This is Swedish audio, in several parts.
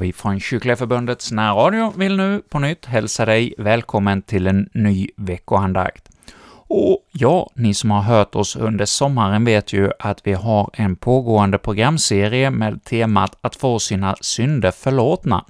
Vi från Kyrkliga Förbundets närradio vill nu på nytt hälsa dig välkommen till en ny veckoandakt. Och ja, ni som har hört oss under sommaren vet ju att vi har en pågående programserie med temat att få sina synder förlåtna.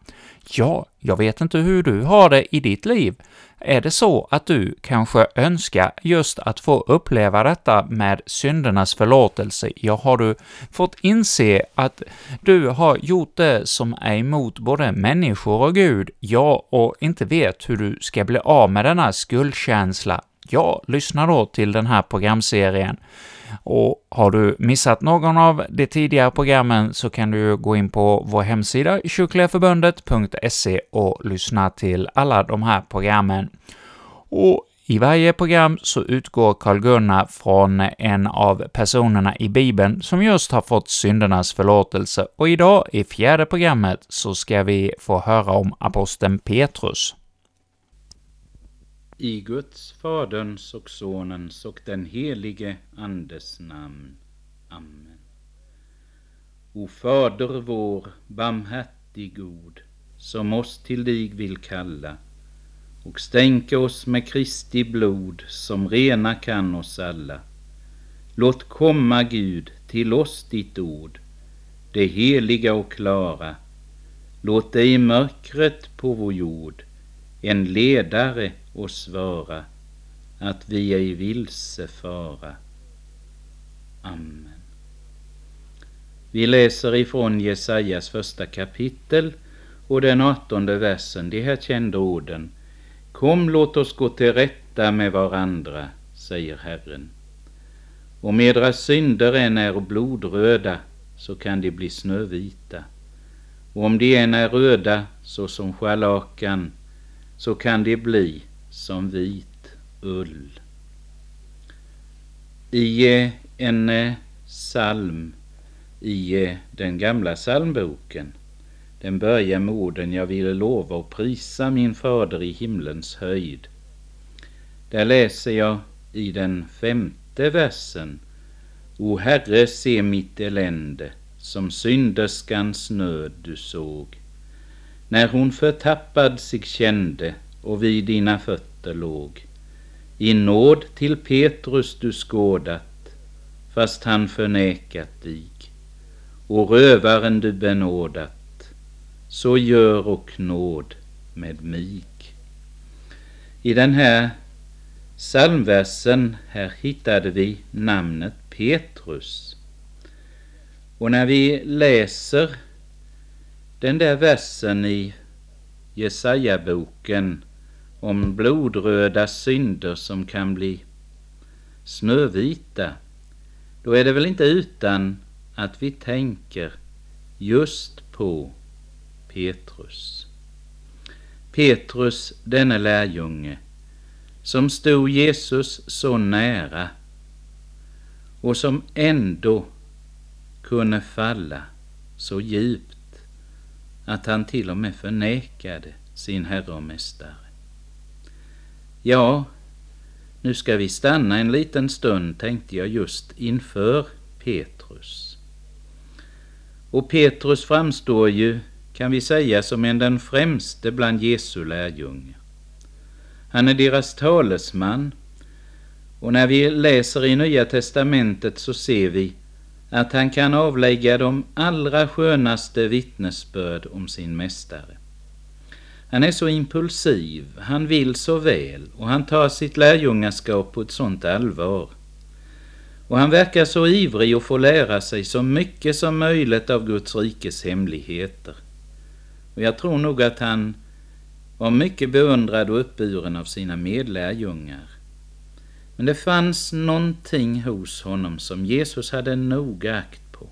Ja, jag vet inte hur du har det i ditt liv. Är det så att du kanske önskar just att få uppleva detta med syndernas förlåtelse, ja, har du fått inse att du har gjort det som är emot både människor och Gud, ja, och inte vet hur du ska bli av med denna skuldkänsla, ja, lyssna då till den här programserien. Och har du missat någon av de tidigare programmen så kan du gå in på vår hemsida kyrkligaförbundet.se och lyssna till alla de här programmen. Och i varje program så utgår Karl-Gunnar från en av personerna i Bibeln som just har fått syndernas förlåtelse, och idag, i fjärde programmet, så ska vi få höra om aposteln Petrus. I Guds, Faderns och Sonens och den helige Andes namn. Amen. O Fader vår, barmhärtig god, som oss till dig vill kalla och stänka oss med Kristi blod som rena kan oss alla. Låt komma, Gud, till oss ditt ord, det heliga och klara. Låt dig i mörkret på vår jord en ledare oss vara, att vi ej vilse fara. Amen. Vi läser ifrån Jesajas första kapitel och den artonde versen, de här kända orden. Kom, låt oss gå till rätta med varandra, säger Herren. Om edra synder än är blodröda, så kan de bli snövita. Och om de än är röda, såsom scharlakan, så kan de bli som vit ull. I en eh, psalm i den gamla psalmboken, den börjar med orden ”Jag ville lova och prisa min fader i himlens höjd”. Där läser jag i den femte versen O Herre, se mitt elände, som synderskans nöd du såg. När hon förtappad sig kände och vid dina fötter låg. I nåd till Petrus du skådat, fast han förnekat dig, och rövaren du benådat, så gör och nåd med mig. I den här psalmversen här hittade vi namnet Petrus. Och när vi läser den där versen i Jesaja-boken om blodröda synder som kan bli snövita, då är det väl inte utan att vi tänker just på Petrus. Petrus, denne lärjunge, som stod Jesus så nära och som ändå kunde falla så djupt att han till och med förnekade sin Herre och Mästare. Ja, nu ska vi stanna en liten stund, tänkte jag just inför Petrus. Och Petrus framstår ju, kan vi säga, som en den främste bland Jesu lärjungar. Han är deras talesman, och när vi läser i Nya testamentet så ser vi att han kan avlägga de allra skönaste vittnesbörd om sin mästare. Han är så impulsiv, han vill så väl och han tar sitt lärjungaskap på ett sånt allvar. Och han verkar så ivrig att få lära sig så mycket som möjligt av Guds rikes hemligheter. Och jag tror nog att han var mycket beundrad och uppburen av sina medlärjungar. Men det fanns någonting hos honom som Jesus hade noga akt på.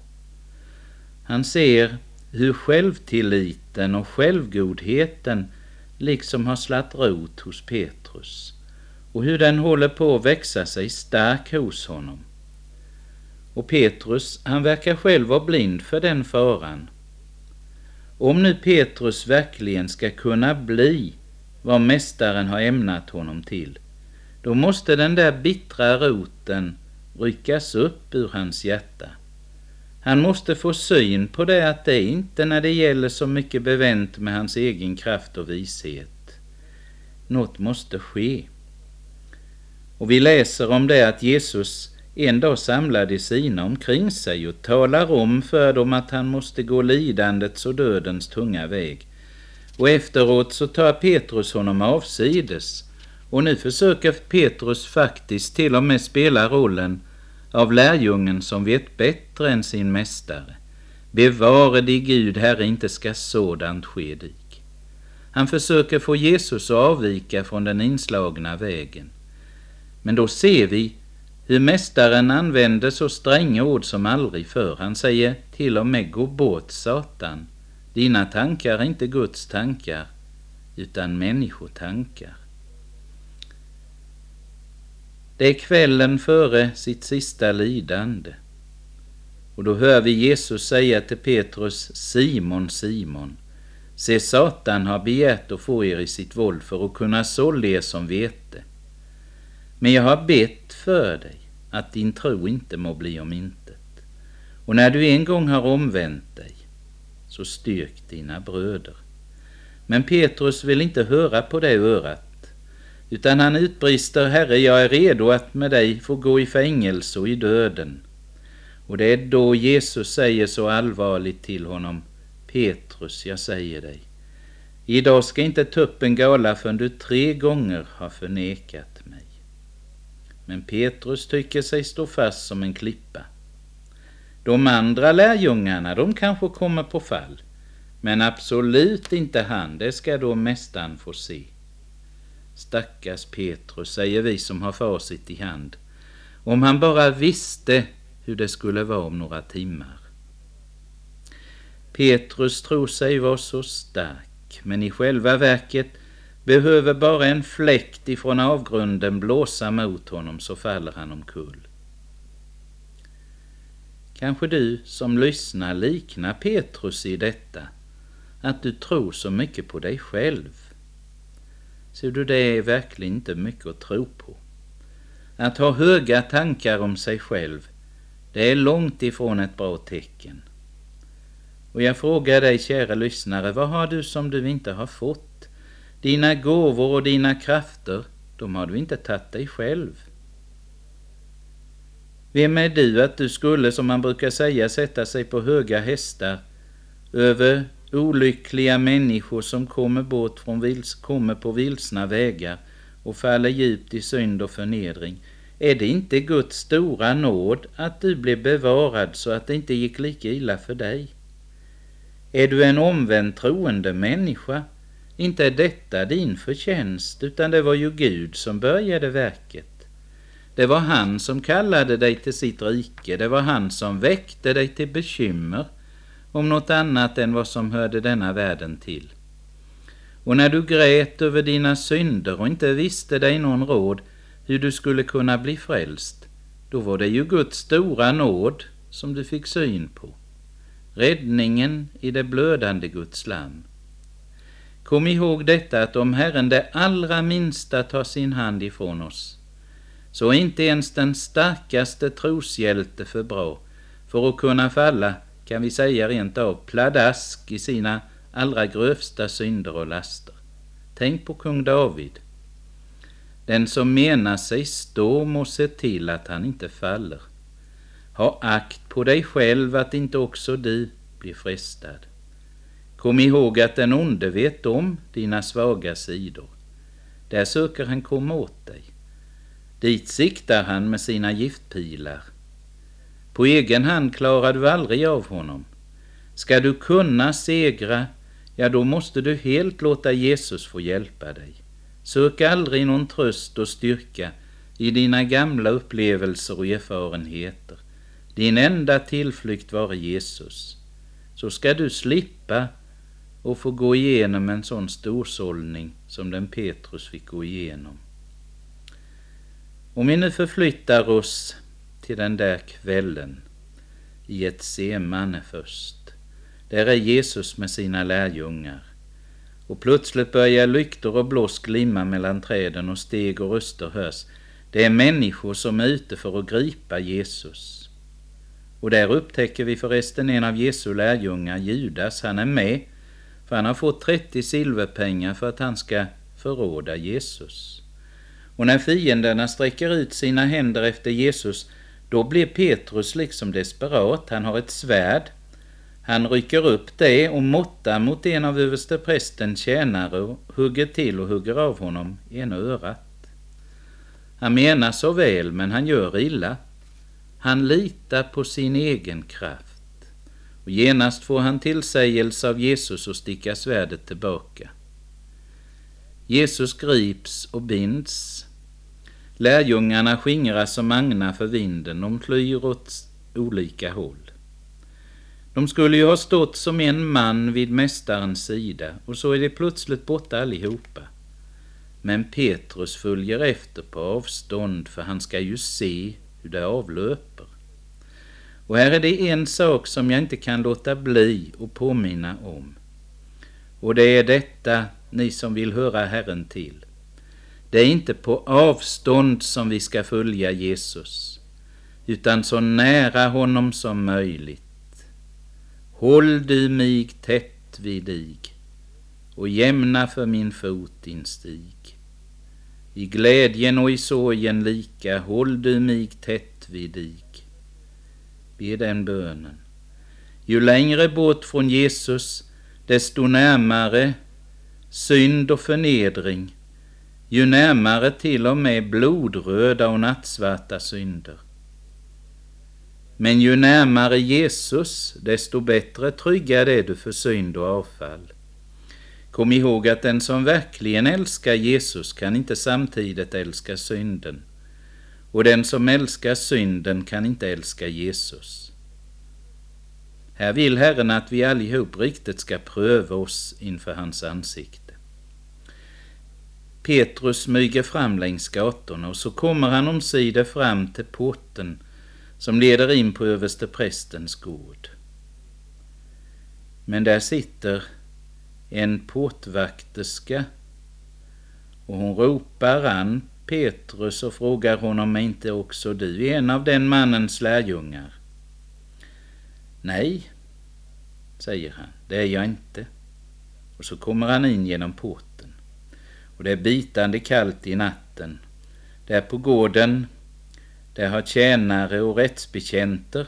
Han ser hur självtilliten och självgodheten liksom har slatt rot hos Petrus och hur den håller på att växa sig stark hos honom. Och Petrus, han verkar själv vara blind för den faran. Om nu Petrus verkligen ska kunna bli vad Mästaren har ämnat honom till, då måste den där bittra roten ryckas upp ur hans hjärta. Han måste få syn på det att det inte när det gäller så mycket bevänt med hans egen kraft och vishet. Något måste ske. Och vi läser om det att Jesus en dag samlar de sina omkring sig och talar om för dem att han måste gå lidandets och dödens tunga väg. Och efteråt så tar Petrus honom avsides och nu försöker Petrus faktiskt till och med spela rollen av lärjungen som vet bättre än sin mästare. Bevare dig Gud, Herre, inte ska sådant ske dig. Han försöker få Jesus att avvika från den inslagna vägen. Men då ser vi hur mästaren använder så stränga ord som aldrig förr. Han säger till och med gå bort Satan. Dina tankar är inte Guds tankar utan människotankar. Det är kvällen före sitt sista lidande. Och då hör vi Jesus säga till Petrus, Simon, Simon, se Satan har begärt att få er i sitt våld för att kunna sålla er som vete. Men jag har bett för dig att din tro inte må bli om intet. Och när du en gång har omvänt dig, så styrk dina bröder. Men Petrus vill inte höra på det örat utan han utbrister, Herre, jag är redo att med dig få gå i fängelse och i döden. Och det är då Jesus säger så allvarligt till honom, Petrus, jag säger dig, idag ska inte tuppen gala förrän du tre gånger har förnekat mig. Men Petrus tycker sig stå fast som en klippa. De andra lärjungarna, de kanske kommer på fall, men absolut inte han, det ska då mästaren få se. Stackars Petrus, säger vi som har facit i hand. Om han bara visste hur det skulle vara om några timmar. Petrus tror sig vara så stark, men i själva verket behöver bara en fläkt ifrån avgrunden blåsa mot honom så faller han omkull. Kanske du som lyssnar liknar Petrus i detta, att du tror så mycket på dig själv Ser du, det är verkligen inte mycket att tro på. Att ha höga tankar om sig själv, det är långt ifrån ett bra tecken. Och jag frågar dig, kära lyssnare, vad har du som du inte har fått? Dina gåvor och dina krafter, de har du inte tagit dig själv. Vem är du att du skulle, som man brukar säga, sätta sig på höga hästar över Olyckliga människor som kommer bort från vils, kommer på vilsna vägar och faller djupt i synd och förnedring. Är det inte Guds stora nåd att du blev bevarad så att det inte gick lika illa för dig? Är du en omvänd troende människa? Inte är detta din förtjänst, utan det var ju Gud som började verket. Det var han som kallade dig till sitt rike, det var han som väckte dig till bekymmer om något annat än vad som hörde denna världen till. Och när du grät över dina synder och inte visste dig någon råd hur du skulle kunna bli frälst, då var det ju Guds stora nåd som du fick syn på. Räddningen i det blödande Guds lam. Kom ihåg detta att om Herren det allra minsta tar sin hand ifrån oss, så är inte ens den starkaste troshjälte för bra för att kunna falla kan vi säga rent av pladask i sina allra grövsta synder och laster. Tänk på kung David. Den som menar sig stå må se till att han inte faller. Ha akt på dig själv att inte också du blir frestad. Kom ihåg att den onde vet om dina svaga sidor. Där söker han komma åt dig. Dit siktar han med sina giftpilar. På egen hand klarar du aldrig av honom. Ska du kunna segra, ja då måste du helt låta Jesus få hjälpa dig. Sök aldrig någon tröst och styrka i dina gamla upplevelser och erfarenheter. Din enda tillflykt vare Jesus. Så ska du slippa och få gå igenom en sån storsållning som den Petrus fick gå igenom. Om vi nu förflyttar oss till den där kvällen i ett semane först. Där är Jesus med sina lärjungar. Och plötsligt börjar lyktor och blås glimma mellan träden och steg och röster hörs. Det är människor som är ute för att gripa Jesus. Och där upptäcker vi förresten en av Jesu lärjungar, Judas, han är med, för han har fått 30 silverpengar för att han ska förråda Jesus. Och när fienderna sträcker ut sina händer efter Jesus, då blir Petrus liksom desperat. Han har ett svärd. Han rycker upp det och måttar mot en av översteprästens tjänare och hugger till och hugger av honom ena örat. Han menar så väl, men han gör illa. Han litar på sin egen kraft. Och genast får han tillsägelse av Jesus och sticka svärdet tillbaka. Jesus grips och binds. Lärjungarna skingras som agnar för vinden, de flyr åt olika håll. De skulle ju ha stått som en man vid Mästarens sida, och så är de plötsligt borta allihopa. Men Petrus följer efter på avstånd, för han ska ju se hur det avlöper. Och här är det en sak som jag inte kan låta bli att påminna om. Och det är detta, ni som vill höra Herren till. Det är inte på avstånd som vi ska följa Jesus, utan så nära honom som möjligt. Håll du mig tätt vid dig och jämna för min fot din stig. I glädjen och i sorgen lika, håll du mig tätt vid dig. Be den bönen. Ju längre bort från Jesus, desto närmare synd och förnedring, ju närmare till och med blodröda och nattsvarta synder. Men ju närmare Jesus, desto bättre tryggad är du för synd och avfall. Kom ihåg att den som verkligen älskar Jesus kan inte samtidigt älska synden. Och den som älskar synden kan inte älska Jesus. Här vill Herren att vi allihop riktigt ska pröva oss inför hans ansikte. Petrus smyger fram längs gatorna och så kommer han omsider fram till porten som leder in på översteprästens gård. Men där sitter en portvakterska och hon ropar an Petrus och frågar honom, är inte också du en av den mannens lärjungar? Nej, säger han, det är jag inte. Och så kommer han in genom porten. Och det är bitande kallt i natten. Där på gården, där har tjänare och rättsbetjänter,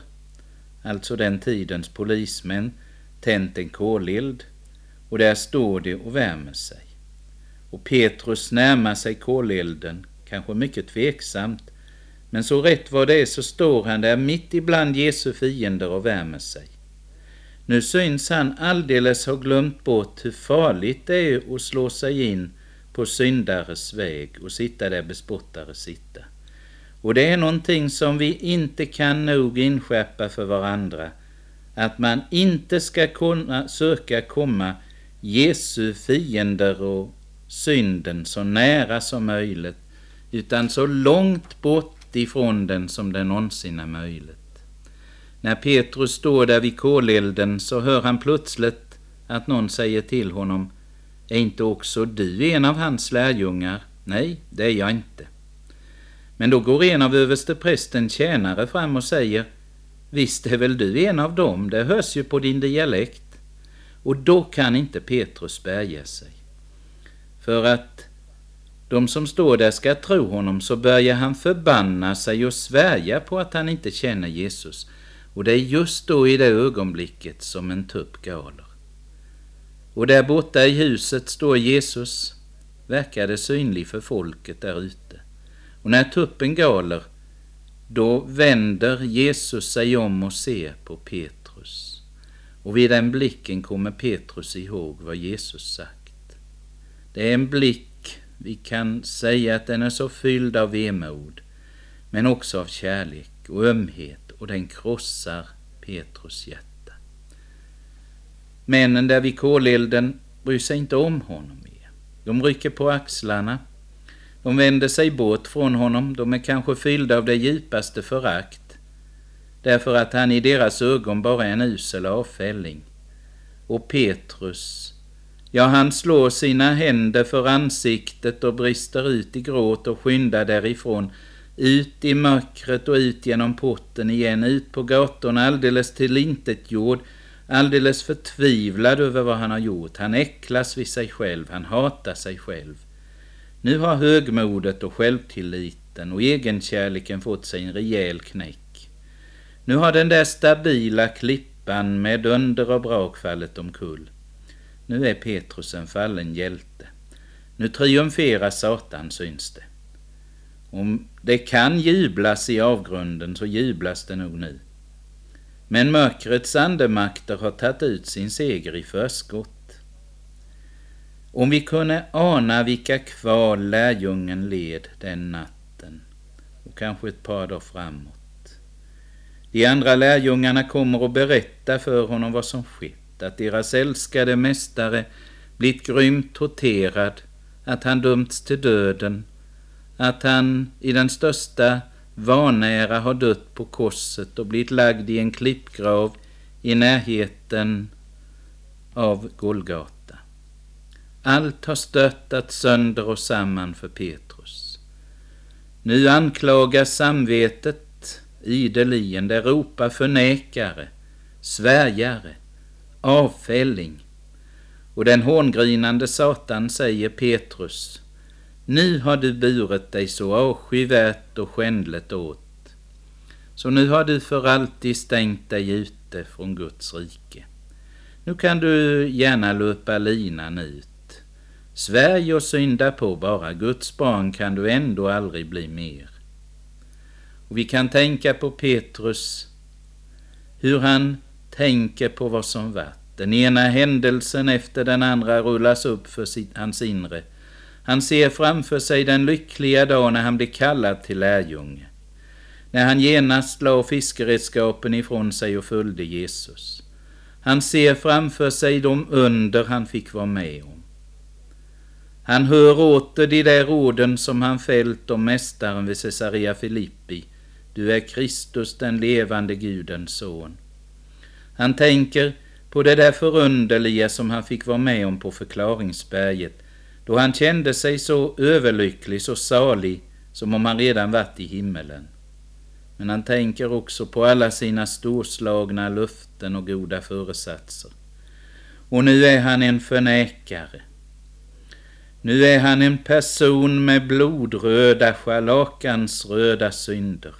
alltså den tidens polismän, tänt en koleld och där står de och värmer sig. Och Petrus närmar sig kolelden, kanske mycket tveksamt, men så rätt vad det är så står han där mitt ibland Jesu fiender och värmer sig. Nu syns han alldeles ha glömt bort hur farligt det är att slå sig in på syndares väg och sitta där bespottare sitta. Och det är någonting som vi inte kan nog inskärpa för varandra, att man inte ska kunna söka komma Jesu fiender och synden så nära som möjligt, utan så långt bort ifrån den som det någonsin är möjligt. När Petrus står där vid kolelden så hör han plötsligt att någon säger till honom är inte också du en av hans lärjungar? Nej, det är jag inte. Men då går en av översteprästens tjänare fram och säger Visst är väl du en av dem, det hörs ju på din dialekt. Och då kan inte Petrus bärga sig. För att de som står där ska tro honom så börjar han förbanna sig och svärja på att han inte känner Jesus. Och det är just då i det ögonblicket som en tupp galer. Och där borta i huset står Jesus, verkade synlig för folket där ute. Och när tuppen galer, då vänder Jesus sig om och ser på Petrus. Och vid den blicken kommer Petrus ihåg vad Jesus sagt. Det är en blick, vi kan säga att den är så fylld av vemod, men också av kärlek och ömhet och den krossar Petrus hjärta. Männen där vid kolelden bryr sig inte om honom mer. De rycker på axlarna. De vänder sig bort från honom. De är kanske fyllda av det djupaste förakt. Därför att han i deras ögon bara är en usel avfälling. Och Petrus, ja, han slår sina händer för ansiktet och brister ut i gråt och skyndar därifrån ut i mörkret och ut genom porten igen, ut på gatorna alldeles tillintetgjord, alldeles förtvivlad över vad han har gjort. Han äcklas vid sig själv, han hatar sig själv. Nu har högmodet och självtilliten och egenkärleken fått sig en rejäl knäck. Nu har den där stabila klippan med under och brak fallit omkull. Nu är Petrus en fallen hjälte. Nu triumferar Satan, syns det. Om det kan jublas i avgrunden så jublas det nog nu. Men mörkrets andemakter har tagit ut sin seger i förskott. Om vi kunde ana vilka kval lärjungen led den natten och kanske ett par dagar framåt. De andra lärjungarna kommer att berätta för honom vad som skett, att deras älskade mästare blivit grymt torterad, att han dömts till döden, att han i den största vanära har dött på korset och blivit lagd i en klippgrav i närheten av Golgata. Allt har stöttat sönder och samman för Petrus. Nu anklagas samvetet ideligen, det ropar förnekare, svärjare, avfälling. Och den hångrinande Satan säger Petrus, nu har du burit dig så avskyvärt och skändligt åt. Så nu har du för alltid stängt dig ute från Guds rike. Nu kan du gärna löpa linan ut. Svärj och synda på bara, Guds barn kan du ändå aldrig bli mer. Och vi kan tänka på Petrus, hur han tänker på vad som varit. Den ena händelsen efter den andra rullas upp för sitt, hans inre han ser framför sig den lyckliga dag när han blir kallad till lärjunge. När han genast la fiskeredskapen ifrån sig och följde Jesus. Han ser framför sig de under han fick vara med om. Han hör åter de där orden som han fällt om mästaren vid Caesarea Filippi. Du är Kristus, den levande Gudens son. Han tänker på det där förunderliga som han fick vara med om på förklaringsberget då han kände sig så överlycklig, så salig, som om han redan varit i himmelen. Men han tänker också på alla sina storslagna luften och goda föresatser. Och nu är han en förnekare. Nu är han en person med blodröda, scharlakansröda synder.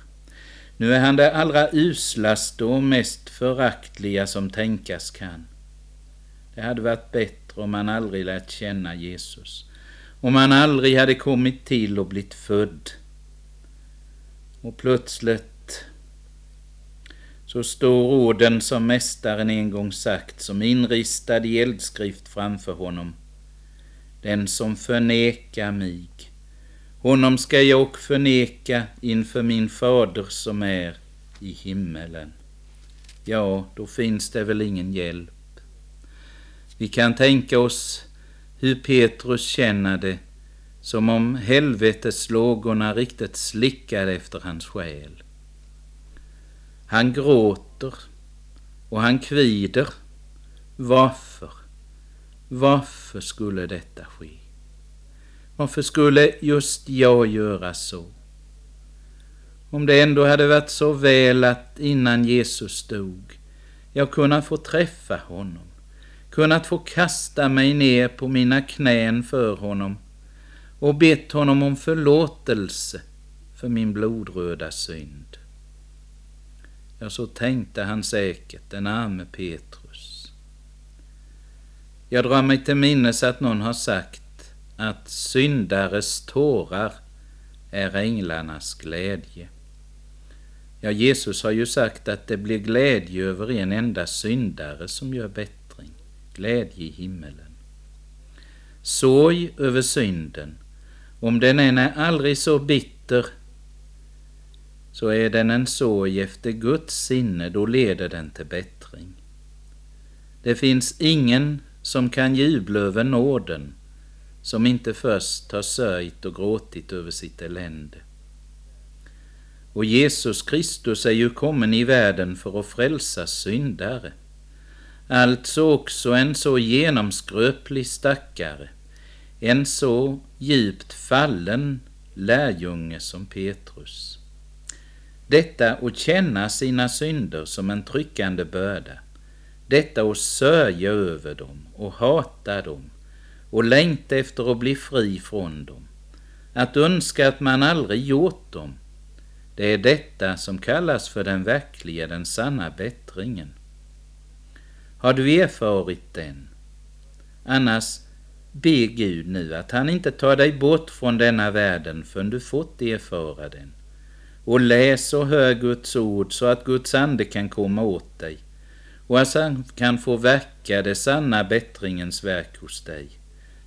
Nu är han det allra uslaste och mest föraktliga som tänkas kan. Det hade varit bättre bättre om han aldrig lärt känna Jesus. Om han aldrig hade kommit till och blivit född. Och plötsligt så står orden som mästaren en gång sagt som inristad i eldskrift framför honom. Den som förnekar mig, honom ska jag och förneka inför min fader som är i himmelen. Ja, då finns det väl ingen hjälp. Vi kan tänka oss hur Petrus känner det, som om helveteslågorna riktigt slickade efter hans själ. Han gråter och han kvider. Varför? Varför skulle detta ske? Varför skulle just jag göra så? Om det ändå hade varit så väl att innan Jesus dog jag kunnat få träffa honom kunnat få kasta mig ner på mina knän för honom och bett honom om förlåtelse för min blodröda synd. Ja, så tänkte han säkert, den arme Petrus. Jag drar mig till minnes att någon har sagt att syndares tårar är änglarnas glädje. Ja, Jesus har ju sagt att det blir glädje över en enda syndare som gör bättre glädje i himmelen. Sorg över synden, om den än är aldrig så bitter, så är den en sorg efter Guds sinne, då leder den till bättring. Det finns ingen som kan jubla över nåden, som inte först har sörjt och gråtit över sitt elände. Och Jesus Kristus är ju kommen i världen för att frälsa syndare alltså också en så genomskröplig stackare, en så djupt fallen lärjunge som Petrus. Detta att känna sina synder som en tryckande börda, detta att sörja över dem och hata dem och längta efter att bli fri från dem, att önska att man aldrig gjort dem, det är detta som kallas för den verkliga, den sanna bättringen. Har du erfarit den? Annars be Gud nu att han inte tar dig bort från denna världen förrän du fått erfara den. Och läs och hör Guds ord så att Guds ande kan komma åt dig och att han kan få verka det sanna bättringens verk hos dig.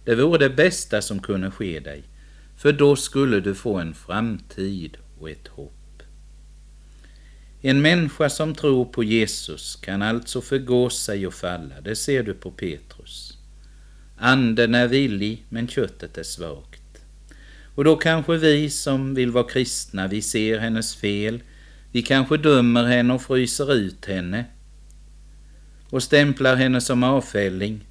Det vore det bästa som kunde ske dig, för då skulle du få en framtid och ett hopp. En människa som tror på Jesus kan alltså förgå sig och falla, det ser du på Petrus. Anden är villig, men köttet är svagt. Och då kanske vi som vill vara kristna, vi ser hennes fel, vi kanske dömer henne och fryser ut henne och stämplar henne som avfälling.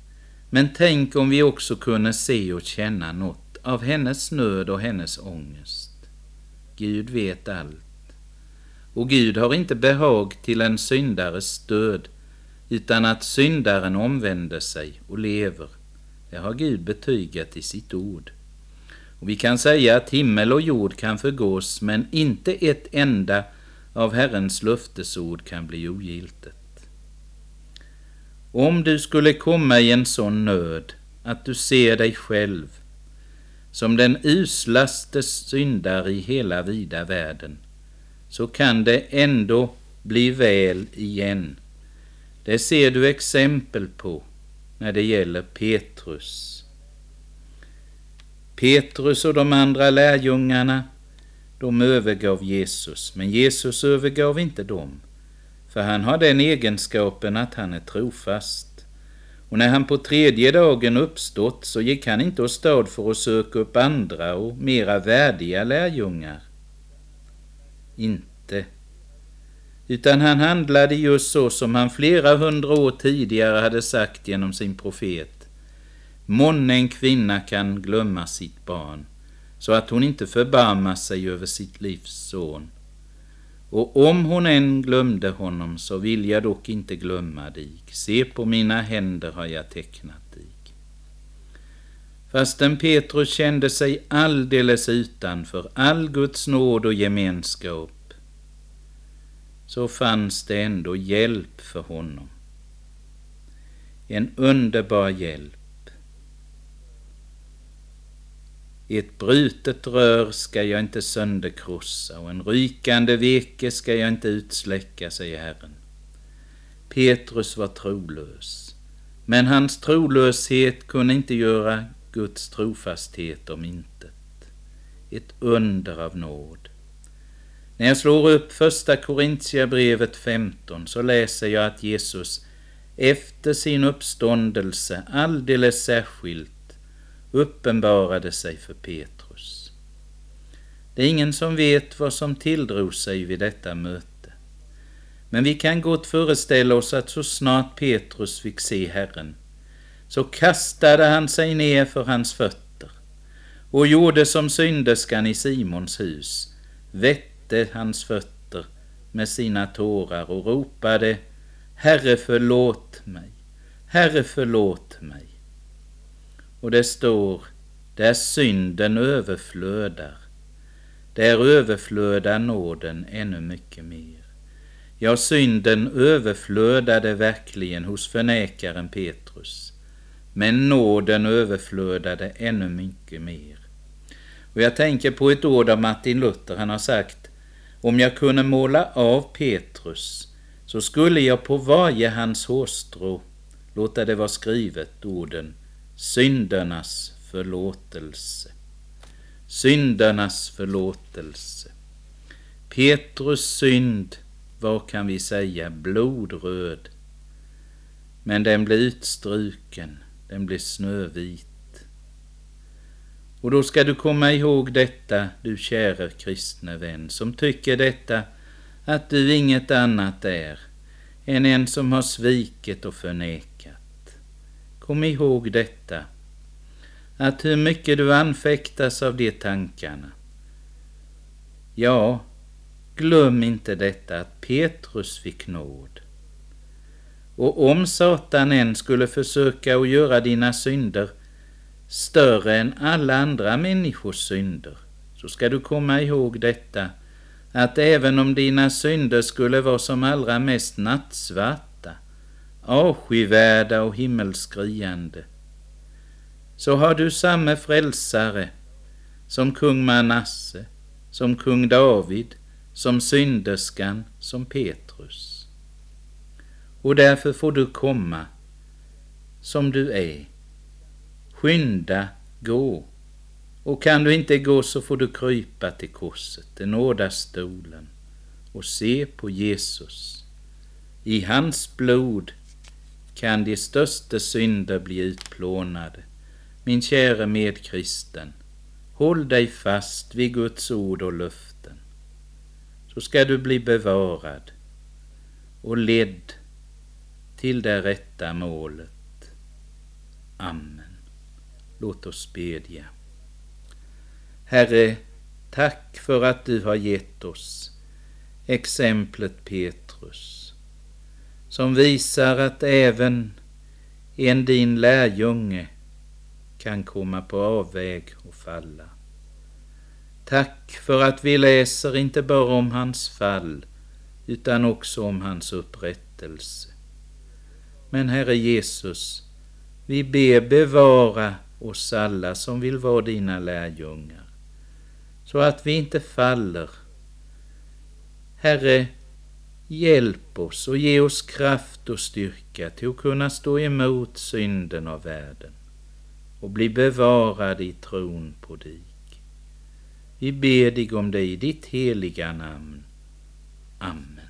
Men tänk om vi också kunde se och känna något av hennes nöd och hennes ångest. Gud vet allt. Och Gud har inte behag till en syndares död, utan att syndaren omvänder sig och lever. Det har Gud betygat i sitt ord. Och vi kan säga att himmel och jord kan förgås, men inte ett enda av Herrens löftesord kan bli ogiltigt. Om du skulle komma i en sån nöd att du ser dig själv som den uslaste syndare i hela vida världen, så kan det ändå bli väl igen. Det ser du exempel på när det gäller Petrus. Petrus och de andra lärjungarna, de övergav Jesus, men Jesus övergav inte dem, för han har den egenskapen att han är trofast. Och när han på tredje dagen uppstått så gick han inte åstad för att söka upp andra och mera värdiga lärjungar inte. Utan han handlade just så som han flera hundra år tidigare hade sagt genom sin profet. Månne en kvinna kan glömma sitt barn, så att hon inte förbarmar sig över sitt livs son. Och om hon än glömde honom, så vill jag dock inte glömma dig. Se på mina händer har jag tecknat. Fastän Petrus kände sig alldeles utanför all Guds nåd och gemenskap, så fanns det ändå hjälp för honom. En underbar hjälp. Ett brutet rör ska jag inte sönderkrossa och en rykande veke ska jag inte utsläcka, säger Herren. Petrus var trolös, men hans trolöshet kunde inte göra Guds trofasthet om intet. Ett under av nåd. När jag slår upp första Korintierbrevet 15 så läser jag att Jesus efter sin uppståndelse alldeles särskilt uppenbarade sig för Petrus. Det är ingen som vet vad som tilldrog sig vid detta möte. Men vi kan gott föreställa oss att så snart Petrus fick se Herren så kastade han sig ner för hans fötter och gjorde som synderskan i Simons hus, vette hans fötter med sina tårar och ropade Herre förlåt mig, Herre förlåt mig. Och det står, där synden överflödar, där överflödar nåden ännu mycket mer. Ja, synden överflödade verkligen hos förnäkaren Petrus. Men nåden överflödade ännu mycket mer. Och jag tänker på ett ord av Martin Luther. Han har sagt om jag kunde måla av Petrus så skulle jag på varje hans hårstrå låta det vara skrivet orden syndernas förlåtelse. Syndernas förlåtelse. Petrus synd, vad kan vi säga, blodröd. Men den blev utstruken den blir snövit. Och då ska du komma ihåg detta, du käre kristne vän, som tycker detta, att du inget annat är än en som har svikit och förnekat. Kom ihåg detta, att hur mycket du anfäktas av de tankarna, Ja, glöm inte detta att Petrus fick nåd. Och om Satan än skulle försöka att göra dina synder större än alla andra människors synder, så ska du komma ihåg detta, att även om dina synder skulle vara som allra mest nattsvarta, avskyvärda och himmelskriande, så har du samme frälsare som kung Manasse, som kung David, som synderskan, som Petrus. Och därför får du komma som du är. Skynda, gå. Och kan du inte gå så får du krypa till korset, till nådastolen och se på Jesus. I hans blod kan de största synder bli utplånade. Min käre medkristen, håll dig fast vid Guds ord och löften, så ska du bli bevarad och ledd till det rätta målet. Amen. Låt oss bedja. Herre, tack för att du har gett oss exemplet Petrus, som visar att även en din lärjunge kan komma på avväg och falla. Tack för att vi läser inte bara om hans fall, utan också om hans upprättelse. Men Herre Jesus, vi ber bevara oss alla som vill vara dina lärjungar, så att vi inte faller. Herre, hjälp oss och ge oss kraft och styrka till att kunna stå emot synden av världen och bli bevarade i tron på dig. Vi ber dig om det i ditt heliga namn. Amen.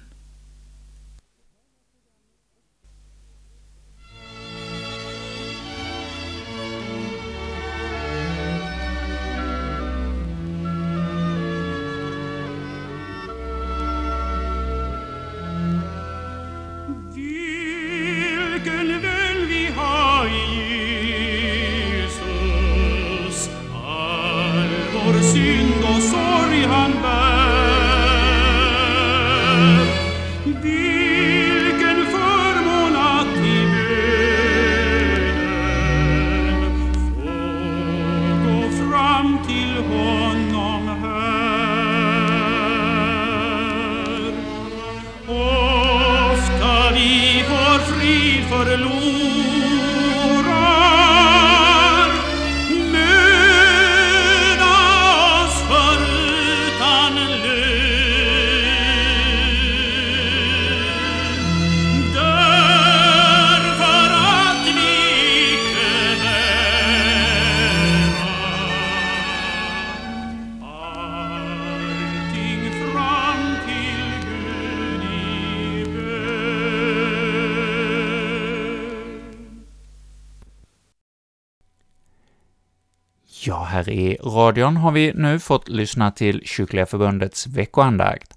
I radion har vi nu fått lyssna till Kyrkliga Förbundets veckoandakt.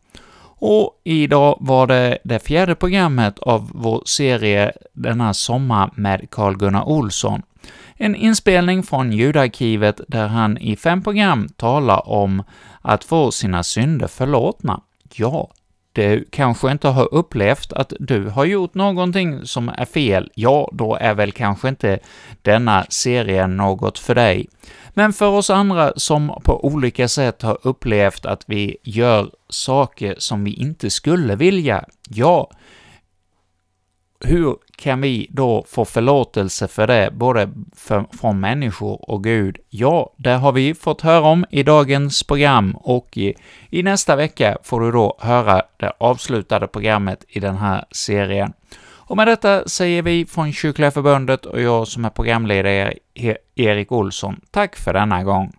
Och idag var det det fjärde programmet av vår serie denna sommar med Carl-Gunnar Olsson. En inspelning från ljudarkivet där han i fem program talar om att få sina synder förlåtna. Ja, du kanske inte har upplevt att du har gjort någonting som är fel, ja, då är väl kanske inte denna serie något för dig. Men för oss andra som på olika sätt har upplevt att vi gör saker som vi inte skulle vilja, ja, hur kan vi då få förlåtelse för det, både för, från människor och Gud? Ja, det har vi fått höra om i dagens program, och i, i nästa vecka får du då höra det avslutade programmet i den här serien. Och med detta säger vi från Kyrkliga Förbundet och jag som är programledare, Erik Olsson, tack för denna gång.